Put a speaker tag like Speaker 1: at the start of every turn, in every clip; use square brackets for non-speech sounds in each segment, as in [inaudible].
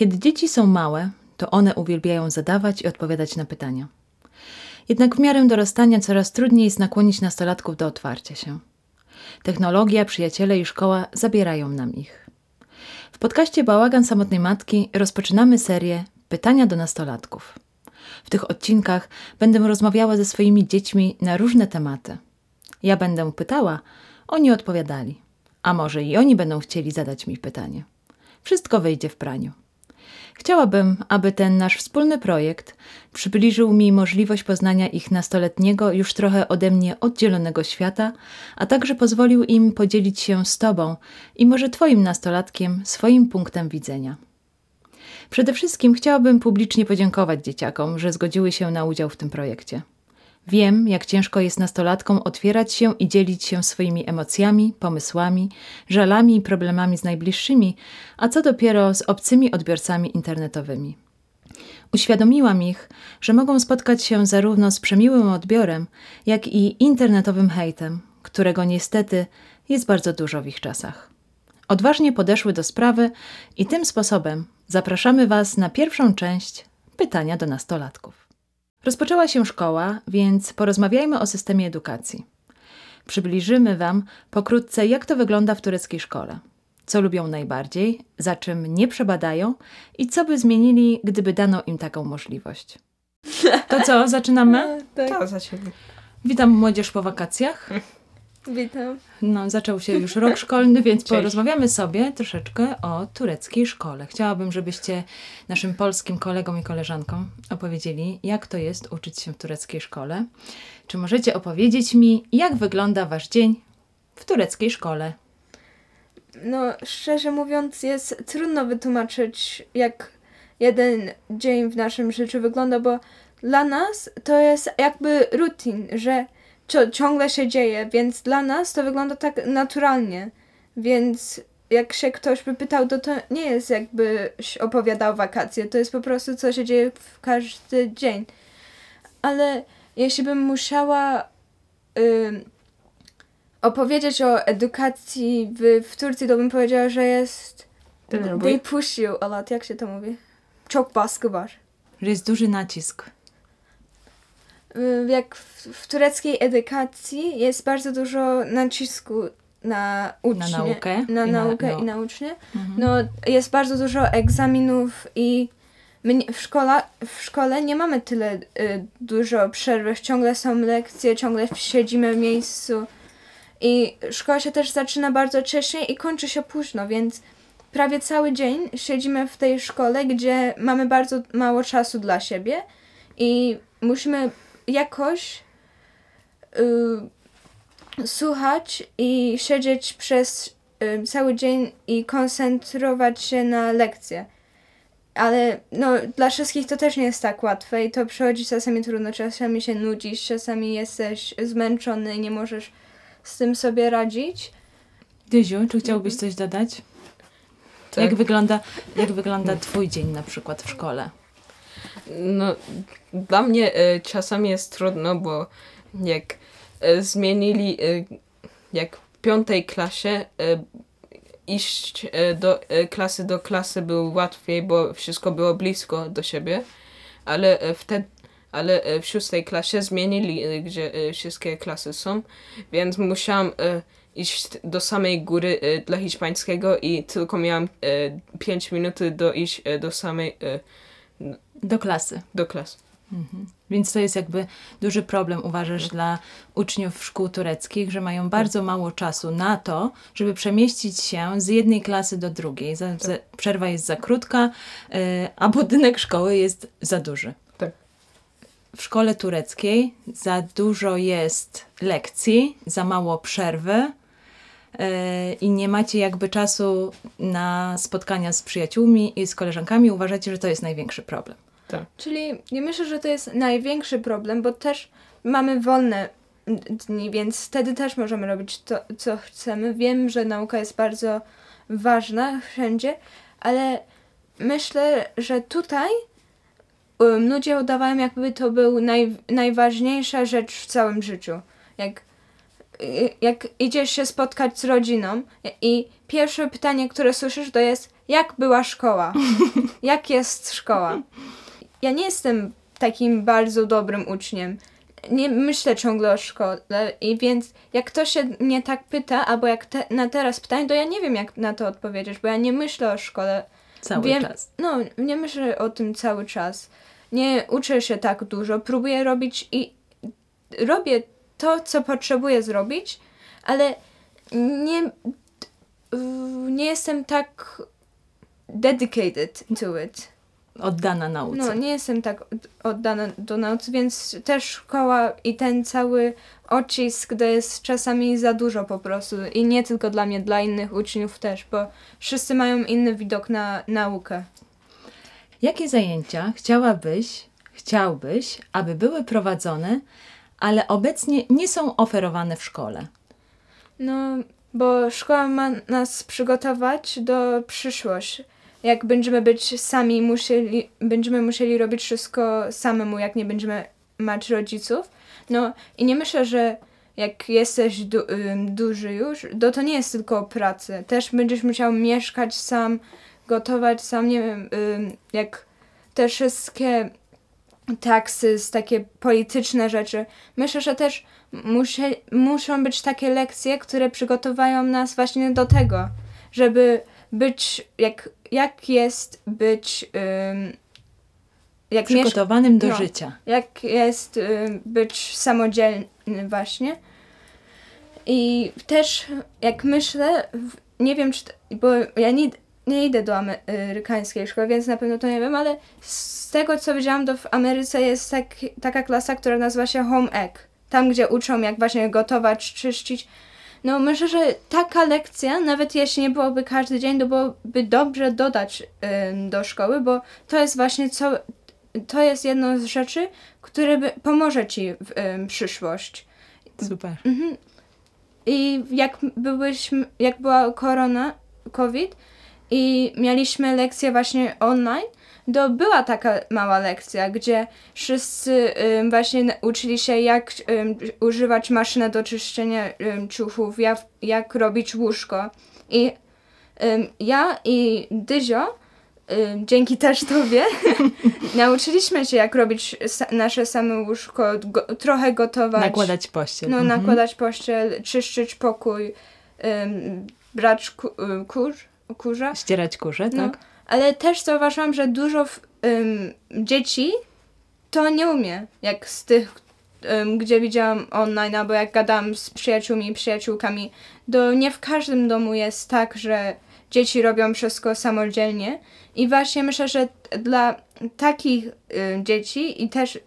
Speaker 1: Kiedy dzieci są małe, to one uwielbiają zadawać i odpowiadać na pytania. Jednak w miarę dorastania coraz trudniej jest nakłonić nastolatków do otwarcia się. Technologia, przyjaciele i szkoła zabierają nam ich. W podcaście Bałagan Samotnej Matki rozpoczynamy serię Pytania do nastolatków. W tych odcinkach będę rozmawiała ze swoimi dziećmi na różne tematy. Ja będę pytała, oni odpowiadali, a może i oni będą chcieli zadać mi pytanie. Wszystko wyjdzie w praniu. Chciałabym, aby ten nasz wspólny projekt przybliżył mi możliwość poznania ich nastoletniego, już trochę ode mnie oddzielonego świata, a także pozwolił im podzielić się z Tobą i może Twoim nastolatkiem swoim punktem widzenia. Przede wszystkim chciałabym publicznie podziękować dzieciakom, że zgodziły się na udział w tym projekcie. Wiem, jak ciężko jest nastolatkom otwierać się i dzielić się swoimi emocjami, pomysłami, żalami i problemami z najbliższymi, a co dopiero z obcymi odbiorcami internetowymi. Uświadomiłam ich, że mogą spotkać się zarówno z przemiłym odbiorem, jak i internetowym hejtem, którego niestety jest bardzo dużo w ich czasach. Odważnie podeszły do sprawy i tym sposobem zapraszamy Was na pierwszą część pytania do nastolatków. Rozpoczęła się szkoła, więc porozmawiajmy o systemie edukacji. Przybliżymy Wam pokrótce, jak to wygląda w tureckiej szkole. Co lubią najbardziej, za czym nie przebadają i co by zmienili, gdyby dano im taką możliwość. To co, zaczynamy? [laughs]
Speaker 2: tak.
Speaker 3: To zaczynamy.
Speaker 1: Witam młodzież po wakacjach.
Speaker 2: Witam.
Speaker 1: No, zaczął się już rok szkolny, więc
Speaker 3: Cześć.
Speaker 1: porozmawiamy sobie troszeczkę o tureckiej szkole. Chciałabym, żebyście naszym polskim kolegom i koleżankom opowiedzieli, jak to jest uczyć się w tureckiej szkole. Czy możecie opowiedzieć mi, jak wygląda wasz dzień w tureckiej szkole?
Speaker 2: No, szczerze mówiąc, jest trudno wytłumaczyć, jak jeden dzień w naszym życiu wygląda, bo dla nas to jest jakby rutin, że ciągle się dzieje, więc dla nas to wygląda tak naturalnie. Więc jak się ktoś by pytał, to to nie jest jakby się opowiadał wakacje, to jest po prostu co się dzieje w każdy dzień. Ale jeśli bym musiała ym, opowiedzieć o edukacji w, w Turcji, to bym powiedziała, że jest they push you a lot, jak się to mówi? Çok baskı var.
Speaker 1: Że jest duży nacisk.
Speaker 2: Y, Jak w, w tureckiej edukacji jest bardzo dużo nacisku na ucznie.
Speaker 1: naukę
Speaker 2: Na
Speaker 1: i na-
Speaker 2: naukę
Speaker 1: no.
Speaker 2: i na.
Speaker 1: Mhm.
Speaker 2: No, jest bardzo dużo egzaminów i nie, w, szkola, w szkole nie mamy tyle y, dużo przerw. Ciągle są lekcje, ciągle siedzimy w miejscu. I szkoła się też zaczyna bardzo wcześnie i kończy się późno, więc prawie cały dzień siedzimy w tej szkole, gdzie mamy bardzo mało czasu dla siebie i musimy jakoś y, słuchać i siedzieć przez y, cały dzień i koncentrować się na lekcje. Ale no, dla wszystkich to też nie jest tak łatwe i to przychodzi czasami trudno, czasami się nudzisz, czasami jesteś zmęczony i nie możesz z tym sobie radzić.
Speaker 1: Dyziu, czy chciałbyś coś dodać?
Speaker 3: Tak.
Speaker 1: Jak wygląda, jak wygląda twój dzień na przykład w szkole?
Speaker 3: No, dla mnie e, czasami jest trudno, bo jak e, zmienili, e, jak w piątej klasie iść do klasy do klasy było łatwiej, bo wszystko było blisko do siebie, ale wtedy ale w szóstej klasie zmienili, gdzie wszystkie klasy są, więc musiałam iść do samej góry dla hiszpańskiego i tylko miałam e, 5 minut do iść do samej
Speaker 1: Do klasy.
Speaker 3: do klasy.
Speaker 1: Więc to jest jakby duży problem, uważasz, dla uczniów szkół tureckich, że mają bardzo mało czasu na to, żeby przemieścić się z jednej klasy do drugiej. Za, za, przerwa jest za krótka, y, a budynek szkoły jest za duży.
Speaker 3: Tak.
Speaker 1: W szkole tureckiej za dużo jest lekcji, za mało przerwy i nie macie jakby czasu na spotkania z przyjaciółmi i z koleżankami. Uważacie, że to jest największy problem.
Speaker 2: Czyli nie myślę, że to jest największy problem, bo też mamy wolne dni, więc wtedy też możemy robić to, co chcemy. Wiem, że nauka jest bardzo ważna wszędzie, ale myślę, że tutaj um, ludzie udawają, jakby to był naj, najważniejsza rzecz w całym życiu. Jak, jak idziesz się spotkać z rodziną i pierwsze pytanie, które słyszysz, to jest jak była szkoła, [laughs] jak jest szkoła. Ja nie jestem takim bardzo dobrym uczniem. Nie myślę ciągle o szkole i więc jak ktoś się mnie tak pyta, albo jak te, na teraz pytań, to ja nie wiem jak na to odpowiedzieć, bo ja nie myślę o szkole.
Speaker 1: Cały
Speaker 2: Wiem-
Speaker 1: czas.
Speaker 2: No, nie myślę o tym cały czas. Nie uczę się tak dużo, próbuję robić i robię to, co potrzebuję zrobić, ale nie, nie jestem tak dedicated to it.
Speaker 1: Oddana nauce.
Speaker 2: No, nie jestem tak od- oddana do nauki, więc też szkoła i ten cały odcisk to jest czasami za dużo po prostu. I nie tylko dla mnie, dla innych uczniów też, bo wszyscy mają inny widok na naukę.
Speaker 1: Jakie zajęcia chciałabyś, chciałbyś, aby były prowadzone, ale obecnie nie są oferowane w szkole?
Speaker 2: No, bo szkoła ma nas przygotować do przyszłości. Jak będziemy być sami, musieli, będziemy musieli robić wszystko samemu, jak nie będziemy mać rodziców. No i nie myślę, że jak jesteś du, duży już, to to nie jest tylko o pracy. Też będziesz musiał mieszkać sam, gotować sam, nie wiem, jak te wszystkie taksy, takie polityczne rzeczy. Myślę, że też musie, muszą być takie lekcje, które przygotowają nas właśnie do tego, żeby być, jak, jak jest być, ym, jak,
Speaker 1: Przygotowanym do
Speaker 2: no.
Speaker 1: życia.
Speaker 2: jak jest ym, być samodzielny właśnie. I też jak myślę, nie wiem czy, to, bo ja nie, nie idę do amerykańskiej szkoły, więc na pewno to nie wiem, ale z tego co widziałam, to w Ameryce jest tak, taka klasa, która nazywa się Home Ec. Tam, gdzie uczą jak właśnie gotować, czyścić. No myślę, że taka lekcja, nawet jeśli nie byłoby każdy dzień, to byłoby dobrze dodać ym, do szkoły, bo to jest właśnie co, to jest jedno z rzeczy, które by, pomoże ci w ym, przyszłość.
Speaker 1: Super.
Speaker 2: Mhm. I jak byłyśmy, jak była korona, COVID i mieliśmy lekcję właśnie online, to była taka mała lekcja, gdzie wszyscy ym, właśnie uczyli się jak ym, używać maszyny do czyszczenia ym, ciuchów, jak, jak robić łóżko. I ja i Dyzio, dzięki też tobie, [laughs] nauczyliśmy się jak robić sa- nasze same łóżko, go, trochę gotować.
Speaker 1: Nakładać pościel.
Speaker 2: No,
Speaker 1: Mhm.
Speaker 2: nakładać pościel, czyszczyć pokój, brać ku, ym, kurz, kurza.
Speaker 1: Ścierać kurze,
Speaker 2: No,
Speaker 1: tak?
Speaker 2: ale też zauważyłam, że dużo dzieci to nie umie, jak z tych, gdzie widziałam online, albo jak gadałam z przyjaciółmi i przyjaciółkami, to nie w każdym domu jest tak, że dzieci robią wszystko samodzielnie i właśnie myślę, że dla takich dzieci i też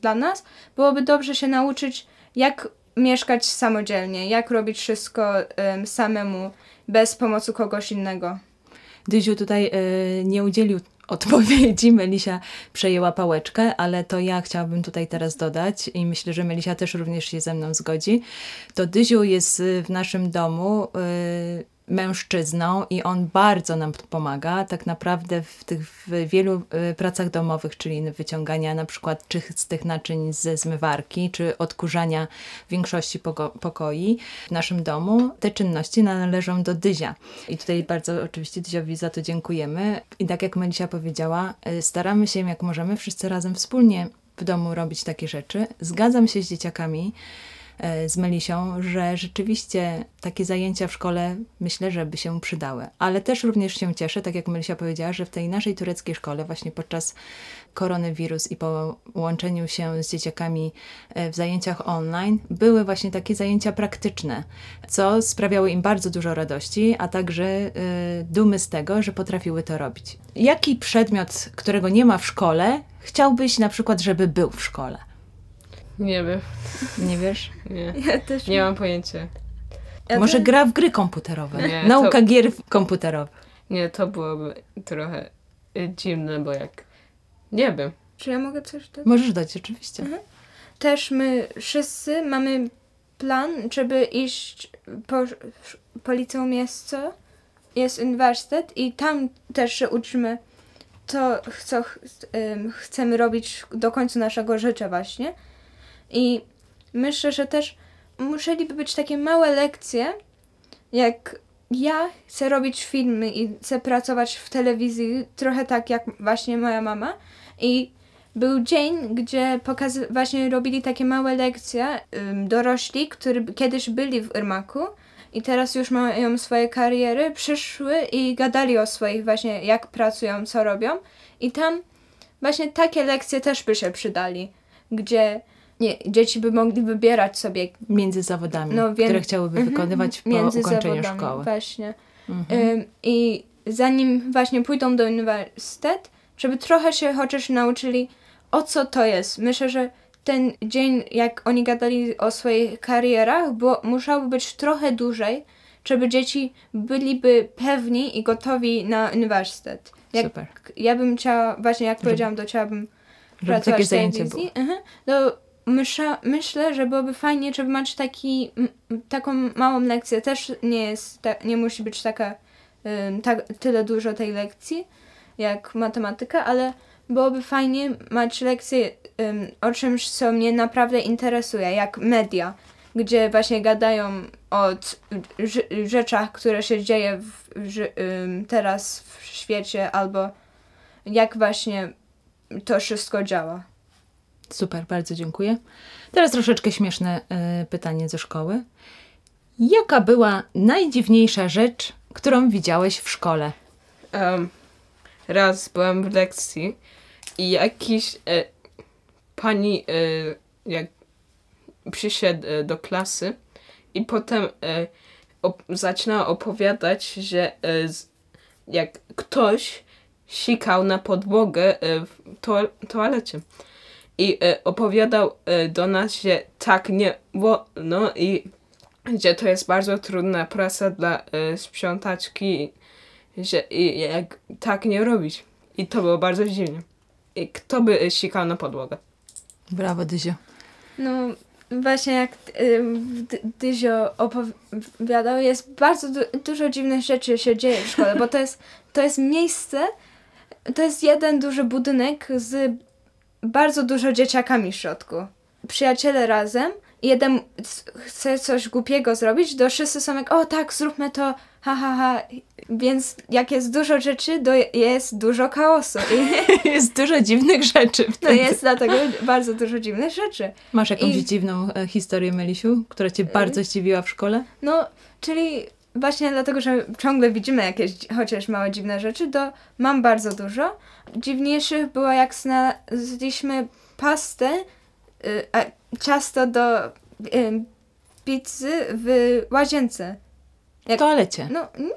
Speaker 2: dla nas byłoby dobrze się nauczyć, jak mieszkać samodzielnie, jak robić wszystko ym, samemu, bez pomocy kogoś innego.
Speaker 1: Dyziu tutaj y, nie udzielił odpowiedzi, Melisia przejęła pałeczkę, ale to ja chciałabym tutaj teraz dodać i myślę, że Melisia też również się ze mną zgodzi. To Dyziu jest w naszym domu y, mężczyzną i on bardzo nam pomaga tak naprawdę w tych w wielu y, pracach domowych, czyli wyciągania na przykład czystych naczyń ze zmywarki, czy odkurzania większości pokoi w naszym domu. Te czynności należą do Dyzia. I tutaj bardzo oczywiście Dyziowi za to dziękujemy. I tak jak Melisia powiedziała, y, staramy się jak możemy wszyscy razem wspólnie w domu robić takie rzeczy. Zgadzam się z dzieciakami, z Melisią, że rzeczywiście takie zajęcia w szkole myślę, że by się przydały. Ale też również się cieszę, tak jak Melisia powiedziała, że w tej naszej tureckiej szkole właśnie podczas koronawirus i po łączeniu się z dzieciakami e, w zajęciach online były właśnie takie zajęcia praktyczne, co sprawiało im bardzo dużo radości, a także e, dumy z tego, że potrafiły to robić. Jaki przedmiot, którego nie ma w szkole, chciałbyś na przykład, żeby był w szkole?
Speaker 3: Nie wiem.
Speaker 1: Nie wiesz?
Speaker 3: Nie.
Speaker 2: Ja też
Speaker 3: Nie mam pojęcia.
Speaker 2: Ja
Speaker 1: Może gra w gry komputerowe.
Speaker 3: Nie,
Speaker 1: Nauka
Speaker 3: to-
Speaker 1: gier komputerowych.
Speaker 3: Nie, to byłoby trochę y, dziwne, bo jak... Nie wiem.
Speaker 2: Czy ja mogę coś dodać?
Speaker 1: Możesz dać, oczywiście.
Speaker 2: Też my wszyscy mamy plan, żeby iść po, po liceum jest co? Jest uniwersytet i tam też się uczymy to, co ch- chcemy robić do końca naszego życia właśnie. I myślę, że też musieliby być takie małe lekcje, jak ja chcę robić filmy i chcę pracować w telewizji trochę tak jak właśnie moja mama. I był dzień, gdzie pokazy- właśnie robili takie małe lekcje ym, dorośli, którzy kiedyś byli w Irmaku i teraz już mają swoje kariery, przyszły i gadali o swoich właśnie jak pracują, co robią. I tam właśnie takie lekcje też by się przydali, gdzie nie, dzieci by mogli wybierać sobie
Speaker 1: Między zawodami,
Speaker 2: No,
Speaker 1: które chciałyby
Speaker 2: Mhm,
Speaker 1: wykonywać po
Speaker 2: między
Speaker 1: ukończeniu
Speaker 2: zawodami,
Speaker 1: szkoły.
Speaker 2: Właśnie.
Speaker 1: Mhm.
Speaker 2: Ym, I zanim właśnie pójdą do uniwersytetu, żeby trochę się chociaż nauczyli, o co to jest. Myślę, że ten dzień, jak oni gadali o swoich karierach, bo musiałby być trochę dłużej, żeby dzieci byliby pewni i gotowi na uniwersytet. Jak
Speaker 1: Super.
Speaker 2: ja bym chciała, właśnie jak powiedziałam, to chciałabym
Speaker 1: Żeby
Speaker 2: pracować
Speaker 1: takie
Speaker 2: w
Speaker 1: zajęcie
Speaker 2: telewizji. Mhm. To mysza, myślę, że byłoby fajnie, żeby mieć taki, taką małą lekcję. Też nie jest, ta, nie musi być taka, tak, tyle dużo tej lekcji, jak matematyka, ale byłoby fajnie mieć lekcję ym, o czymś, co mnie naprawdę interesuje, jak media, gdzie właśnie gadają o rzeczach, które się dzieje w, ym, teraz w świecie, albo jak właśnie to wszystko działa.
Speaker 1: Super, bardzo dziękuję. Teraz troszeczkę śmieszne y, pytanie ze szkoły. Jaka była najdziwniejsza rzecz, którą widziałeś w szkole?
Speaker 3: Raz byłem w lekcji i jakiś e, pani e, jak przyszedł e, do klasy i potem op- zaczynała opowiadać, że z, jak ktoś sikał na podłogę w to- toalecie. I e, opowiadał e, do nas, że tak nie wolno i że to jest bardzo trudna praca dla e, sprzątaczki że i, jak tak nie robić. I to było bardzo dziwne. I kto by sikał na podłogę?
Speaker 1: Brawo, Dyzio.
Speaker 2: No, właśnie jak ym, D- Dyzio opowiadał, jest bardzo du- dużo dziwnych rzeczy się dzieje w szkole, bo to jest, to jest miejsce, to jest jeden duży budynek z bardzo dużo dzieciakami w środku. Przyjaciele razem, jeden chce coś głupiego zrobić, to wszyscy są jak, o tak, zróbmy to, ha, ha, ha. Więc jak jest dużo rzeczy, to jest dużo chaosu. I [laughs]
Speaker 1: Jest dużo dziwnych rzeczy
Speaker 2: to
Speaker 1: wtedy.
Speaker 2: jest dlatego [laughs] bardzo dużo dziwnych rzeczy.
Speaker 1: Masz jakąś
Speaker 2: i-
Speaker 1: dziwną e, historię, Melisiu, która cię bardzo zdziwiła w szkole?
Speaker 2: No, czyli właśnie dlatego, że ciągle widzimy jakieś chociaż małe dziwne rzeczy, to mam bardzo dużo. Dziwniejszych było jak znaleźliśmy pastę, y, a, ciasto do y, pizzy w łazience.
Speaker 1: W
Speaker 2: Jak-
Speaker 1: toalecie.
Speaker 2: No, nie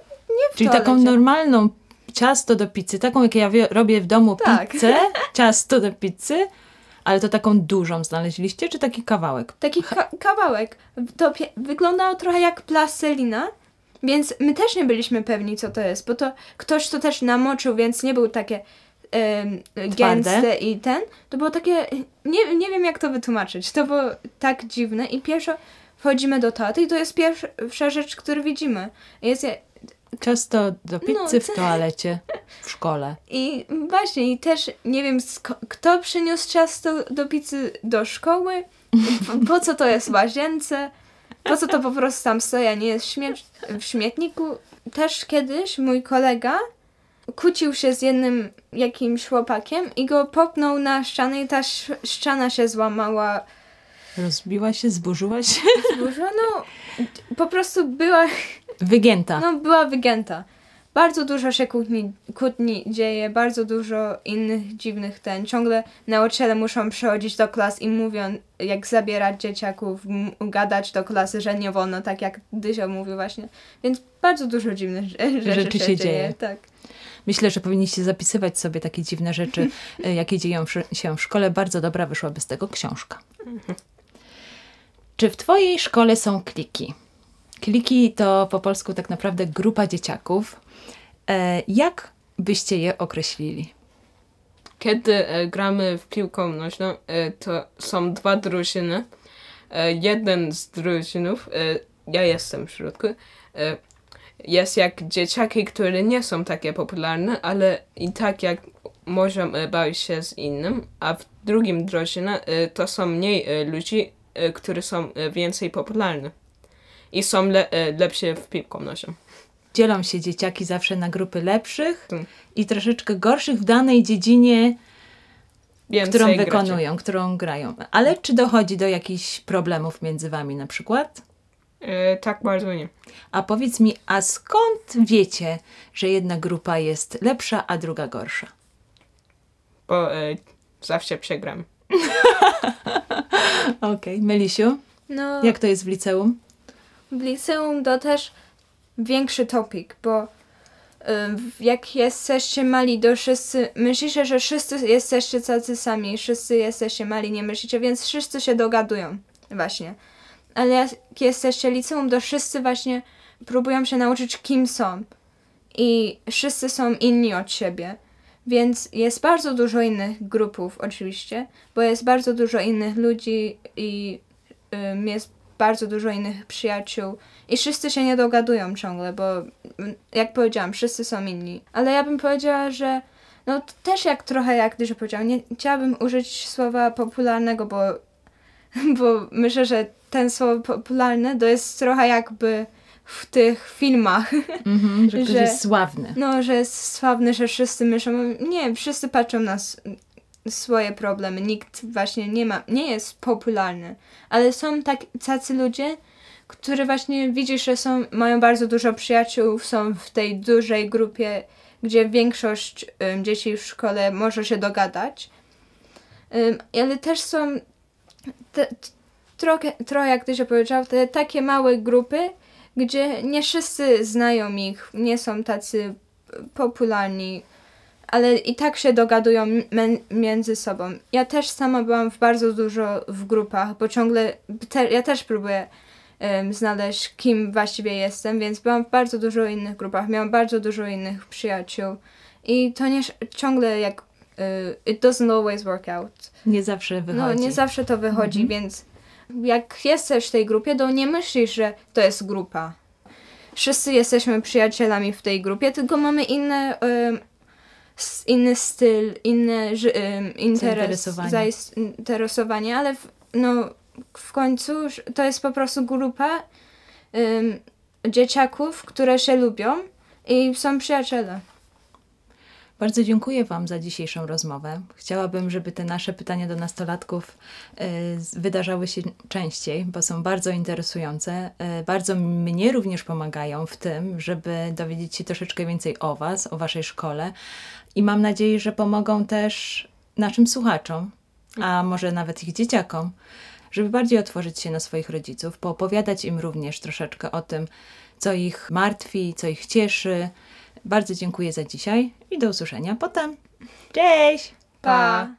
Speaker 2: w
Speaker 1: Czyli
Speaker 2: toalecie.
Speaker 1: taką normalną ciasto do pizzy, taką jak ja robię w domu
Speaker 2: Tak.
Speaker 1: pizzę, [laughs] ciasto do pizzy, ale to taką dużą znaleźliście, czy taki kawałek?
Speaker 2: Taki ka- kawałek. To wyglądało trochę jak plastelina, więc my też nie byliśmy pewni, co to jest, bo to ktoś to też namoczył, więc nie był takie em, gęste i ten. To było takie, nie, nie wiem jak to wytłumaczyć, to było tak dziwne i pierwszo wchodzimy do taty i to jest pierwsza rzecz, którą widzimy. Jest,
Speaker 1: Ciasto do pizzy
Speaker 2: No,
Speaker 1: w toalecie w szkole.
Speaker 2: I właśnie, i też nie wiem, kto przyniósł ciasto do pizzy do szkoły, po, po co to jest w łazience, po co to po prostu tam stoi, a nie jest śmie- w śmietniku. Też kiedyś mój kolega kłócił się z jednym jakimś chłopakiem i go popnął na ścianę i ta ściana się złamała.
Speaker 1: Rozbiła się, zburzyła się.
Speaker 2: Dużo, no, po prostu była
Speaker 1: Wygięta.
Speaker 2: No, była wygięta. Bardzo dużo się kłótni, kłótni dzieje, bardzo dużo innych dziwnych ten. Ciągle nauczyciele muszą przychodzić do klas i mówią, jak zabierać dzieciaków, gadać do klasy, że nie wolno, tak jak Dyzio mówił właśnie. Więc bardzo dużo dziwnych rze- rzeczy,
Speaker 1: Rzeczy
Speaker 2: się,
Speaker 1: się
Speaker 2: dzieje.
Speaker 1: dzieje.
Speaker 2: Tak.
Speaker 1: Myślę, że powinniście zapisywać sobie takie dziwne rzeczy, [laughs] e, jakie dzieją się w szkole. Bardzo dobra wyszłaby z tego książka. Czy w Twojej szkole są kliki? Kliki to po polsku tak naprawdę grupa dzieciaków. E, jak byście je określili?
Speaker 3: Kiedy e, gramy w piłkę nożną, e, to są dwa drużyny. Jeden z drużynów, ja jestem w środku, jest jak dzieciaki, które nie są takie popularne, ale i tak jak e, bawić się z innym, a w drugim drużynie to są mniej ludzi, którzy są więcej popularni i są le, lepsi w piłkę nożną.
Speaker 1: Dzielą się dzieciaki zawsze na grupy lepszych
Speaker 3: Mm.
Speaker 1: i troszeczkę gorszych w danej dziedzinie,
Speaker 3: Więcej
Speaker 1: którą
Speaker 3: gracie.
Speaker 1: wykonują, którą grają. Ale czy dochodzi do jakichś problemów między wami na przykład?
Speaker 3: E, tak bardzo nie.
Speaker 1: A powiedz mi, a skąd wiecie, że jedna grupa jest lepsza, a druga gorsza?
Speaker 3: Bo e, zawsze przegram. [laughs]
Speaker 1: Okej, Melisiu,
Speaker 2: No,
Speaker 1: jak to jest w liceum?
Speaker 2: w liceum to też większy topik, bo jak jesteście mali, to wszyscy, myślicie, że wszyscy jesteście tacy sami, wszyscy jesteście mali, nie myślicie, więc wszyscy się dogadują, właśnie. Ale jak jesteście liceum, to wszyscy właśnie próbują się nauczyć, kim są. I wszyscy są inni od siebie. Więc jest bardzo dużo innych grupów, oczywiście, bo jest bardzo dużo innych ludzi i ym, jest bardzo dużo innych przyjaciół. I wszyscy się nie dogadują ciągle, bo mm, jak powiedziałam, wszyscy są inni. Ale ja bym powiedziała, że no też jak trochę jak Dyzio powiedział, nie chciałabym użyć słowa popularnego, bo, [laughs] bo myślę, że ten słowo popularne to jest trochę jakby w tych filmach.
Speaker 1: Mhm, że [laughs] ktoś
Speaker 2: Że-
Speaker 1: jest sławny.
Speaker 2: No, że jest sławny, że wszyscy myślą, nie, wszyscy patrzą na s- swoje problemy, nikt właśnie nie ma, nie jest popularny, ale są tak, tacy ludzie, którzy właśnie widzisz, że są, mają bardzo dużo przyjaciół, są w tej dużej grupie, gdzie większość ym, dzieci w szkole może się dogadać, Ym, ale też są te, trochę, trochę, jak ty się powiedział, te takie małe grupy, gdzie nie wszyscy znają ich, nie są tacy popularni, ale i tak się dogadują między sobą. Ja też sama byłam w bardzo dużo w grupach, bo ciągle, te, ja też próbuję em, znaleźć, kim właściwie jestem, więc byłam w bardzo dużo innych grupach, miałam bardzo dużo innych przyjaciół i to nie ciągle jak y, it doesn't always work out.
Speaker 1: Nie zawsze wychodzi.
Speaker 2: No, nie zawsze to wychodzi, więc jak jesteś w tej grupie, to nie myślisz, że to jest grupa. Wszyscy jesteśmy przyjacielami w tej grupie, tylko mamy inne, s- inny styl, inne ży- interes, zainteresowanie, ale w, no, w końcu to jest po prostu grupa em, dzieciaków, które się lubią i są przyjaciele.
Speaker 1: Bardzo dziękuję Wam za dzisiejszą rozmowę. Chciałabym, żeby te nasze pytania do nastolatków z- wydarzały się częściej, bo są bardzo interesujące. E, bardzo mnie również pomagają w tym, żeby dowiedzieć się troszeczkę więcej o Was, o Waszej szkole i mam nadzieję, że pomogą też naszym słuchaczom, a może nawet ich dzieciakom, żeby bardziej otworzyć się na swoich rodziców, poopowiadać im również troszeczkę o tym, co ich martwi, co ich cieszy. Bardzo dziękuję za dzisiaj i do usłyszenia potem. Cześć!
Speaker 2: Pa!